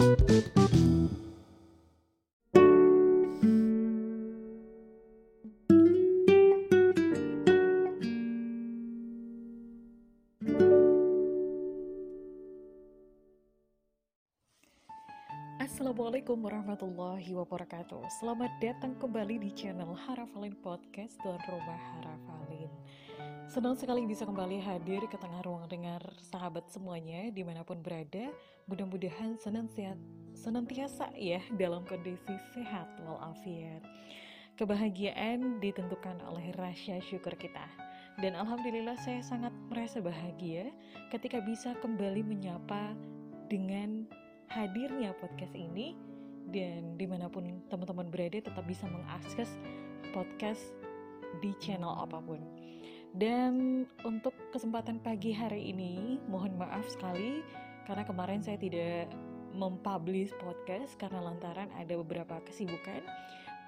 Assalamualaikum warahmatullahi wabarakatuh. Selamat datang kembali di channel Harafalin Podcast dan Rumah Harafalin Senang sekali bisa kembali hadir ke tengah ruang dengar sahabat semuanya di mana pun berada. Mudah-mudahan senantiasa, ya dalam kondisi sehat walafiat. Kebahagiaan ditentukan oleh rasa syukur kita. Dan Alhamdulillah saya sangat merasa bahagia ketika bisa kembali menyapa dengan hadirnya podcast ini. Dan di mana pun teman-teman berada tetap bisa mengakses podcast di channel apa pun dan untuk kesempatan pagi hari ini mohon maaf sekali karena kemarin saya tidak mempublish podcast karena lantaran ada beberapa kesibukan.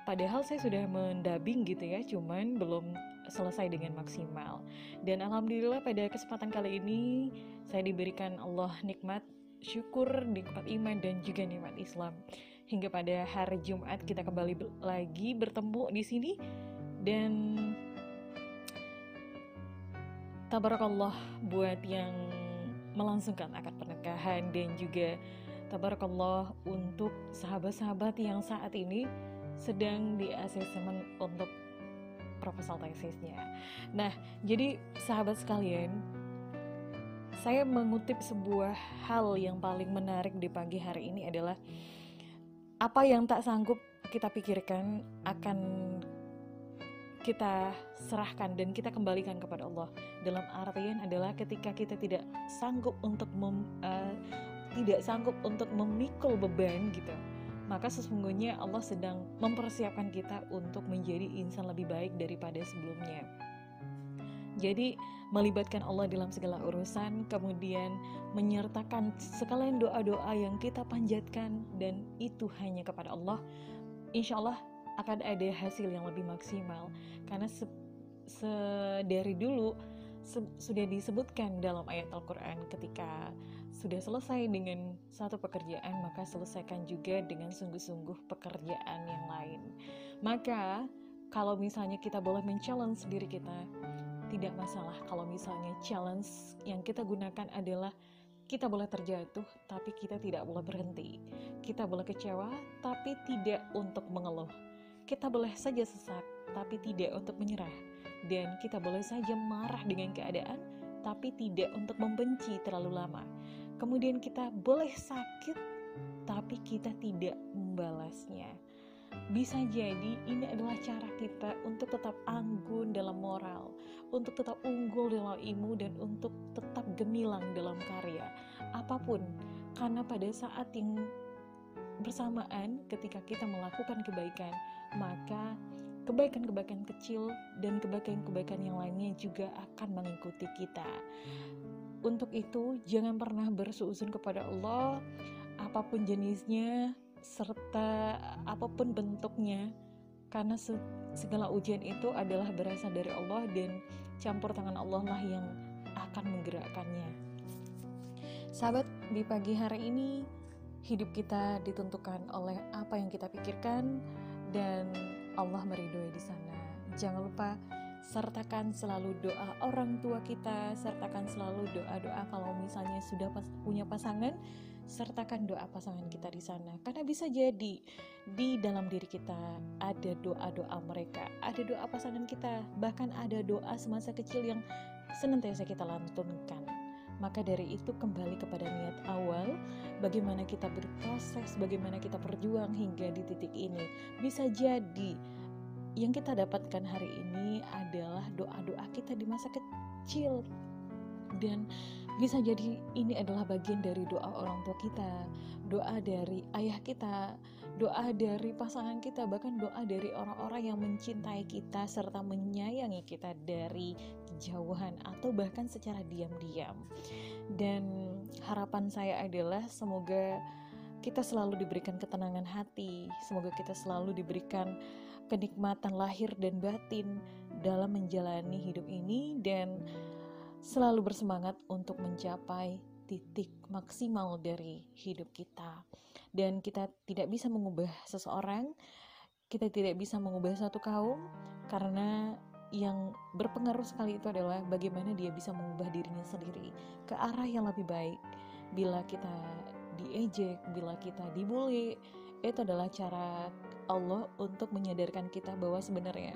Padahal saya sudah mendabing gitu ya cuman belum selesai dengan maksimal. Dan alhamdulillah pada kesempatan kali ini saya diberikan Allah nikmat syukur, nikmat iman, dan juga nikmat Islam. Hingga pada hari Jumat kita kembali lagi bertemu di sini. Dan tabarakallah buat yang melangsungkan akad pernikahan dan juga tabarakallah untuk sahabat-sahabat yang saat ini sedang di asesmen untuk proposal tesisnya. Nah, jadi sahabat sekalian, saya mengutip sebuah hal yang paling menarik di pagi hari ini adalah apa yang tak sanggup kita pikirkan akan kita serahkan dan kita kembalikan kepada Allah. Dalam artian adalah ketika kita tidak sanggup untuk mem, uh, tidak sanggup untuk memikul beban gitu, maka sesungguhnya Allah sedang mempersiapkan kita untuk menjadi insan lebih baik daripada sebelumnya. Jadi melibatkan Allah dalam segala urusan, kemudian menyertakan sekalian doa-doa yang kita panjatkan dan itu hanya kepada Allah. Insya Allah akan ada hasil yang lebih maksimal karena se, se dari dulu se, sudah disebutkan dalam ayat Al-Quran ketika sudah selesai dengan satu pekerjaan maka selesaikan juga dengan sungguh-sungguh pekerjaan yang lain maka kalau misalnya kita boleh men-challenge diri kita tidak masalah kalau misalnya challenge yang kita gunakan adalah kita boleh terjatuh, tapi kita tidak boleh berhenti. Kita boleh kecewa, tapi tidak untuk mengeluh. Kita boleh saja sesak, tapi tidak untuk menyerah. Dan kita boleh saja marah dengan keadaan, tapi tidak untuk membenci terlalu lama. Kemudian kita boleh sakit, tapi kita tidak membalasnya. Bisa jadi ini adalah cara kita untuk tetap anggun dalam moral, untuk tetap unggul dalam ilmu dan untuk tetap gemilang dalam karya. Apa pun, karena pada saat yang bersamaan ketika kita melakukan kebaikan, maka kebaikan-kebaikan kecil dan kebaikan-kebaikan yang lainnya juga akan mengikuti kita. Untuk itu, jangan pernah bersuuzon kepada Allah, apa pun jenisnya, serta apa pun bentuknya karena segala ujian itu adalah berasal dari Allah dan campur tangan Allah lah yang akan menggerakkannya. Sahabat, di pagi hari ini hidup kita ditentukan oleh apa yang kita pikirkan dan Allah meridhoi di sana. Jangan lupa sertakan selalu doa orang tua kita, sertakan selalu doa-doa kalau misalnya sudah pas, punya pasangan, sertakan doa pasangan kita di sana. Karena bisa jadi di dalam diri kita ada doa-doa mereka, ada doa pasangan kita, bahkan ada doa semasa kecil yang senantiasa kita lantunkan. Maka dari itu kembali kepada niat awal, bagaimana kita berproses, bagaimana kita berjuang hingga di titik ini. Bisa jadi yang kita dapatkan hari ini adalah doa-doa kita di masa kecil dan bisa jadi ini adalah bagian dari doa orang tua kita, doa dari ayah kita, doa dari pasangan kita, bahkan doa dari orang-orang yang mencintai kita serta menyayangi kita dari kejauhan atau bahkan secara diam-diam. Dan harapan saya adalah semoga kita selalu diberikan ketenangan hati, semoga kita selalu diberikan kenikmatan lahir dan batin dalam menjalani hidup ini dan selalu bersemangat untuk mencapai titik maksimal dari hidup kita dan kita tidak bisa mengubah seseorang kita tidak bisa mengubah satu kaum karena yang berpengaruh sekali itu adalah bagaimana dia bisa mengubah dirinya sendiri ke arah yang lebih baik. Bila kita diejek, bila kita dibully, itu adalah cara Allah untuk menyadarkan kita bahwa sebenarnya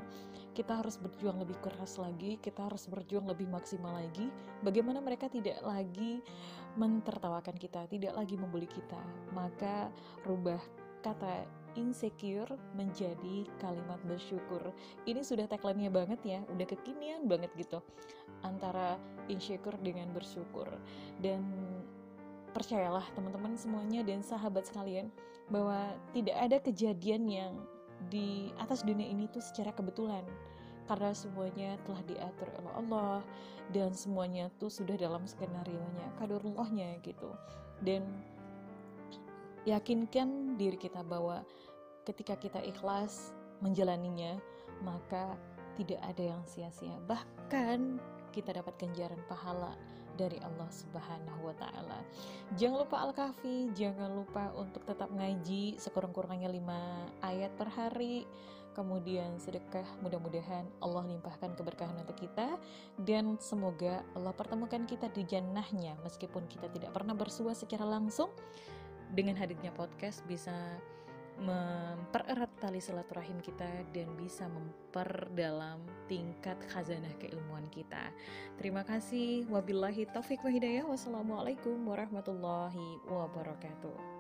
kita harus berjuang lebih keras lagi, kita harus berjuang lebih maksimal lagi. Bagaimana mereka tidak lagi mentertawakan kita, tidak lagi membuli kita, maka rubah kata insecure menjadi kalimat bersyukur. Ini sudah tagline-nya banget ya, udah kekinian banget gitu. Antara insecure dengan bersyukur. Dan percayalah teman-teman semuanya dan sahabat sekalian bahwa tidak ada kejadian yang di atas dunia ini tuh secara kebetulan. Karena semuanya telah diatur oleh Allah dan semuanya tuh sudah dalam skenario nya kadurullahnya gitu. Dan yakinkan diri kita bahwa ketika kita ikhlas menjalaninya, maka tidak ada yang sia-sia. Bahkan kita dapat ganjaran pahala dari Allah Subhanahu wa taala. Jangan lupa Al-Kahfi, jangan lupa untuk tetap ngaji sekurang-kurangnya 5 ayat per hari. Kemudian sedekah, mudah-mudahan Allah limpahkan keberkahan untuk kita dan semoga Allah pertemukan kita di jannahnya meskipun kita tidak pernah bersua secara langsung dengan hadirnya podcast bisa mempererat tali silaturahim kita dan bisa memperdalam tingkat khazanah keilmuan kita. Terima kasih. Wabillahi taufik wa hidayah. Wassalamualaikum warahmatullahi wabarakatuh.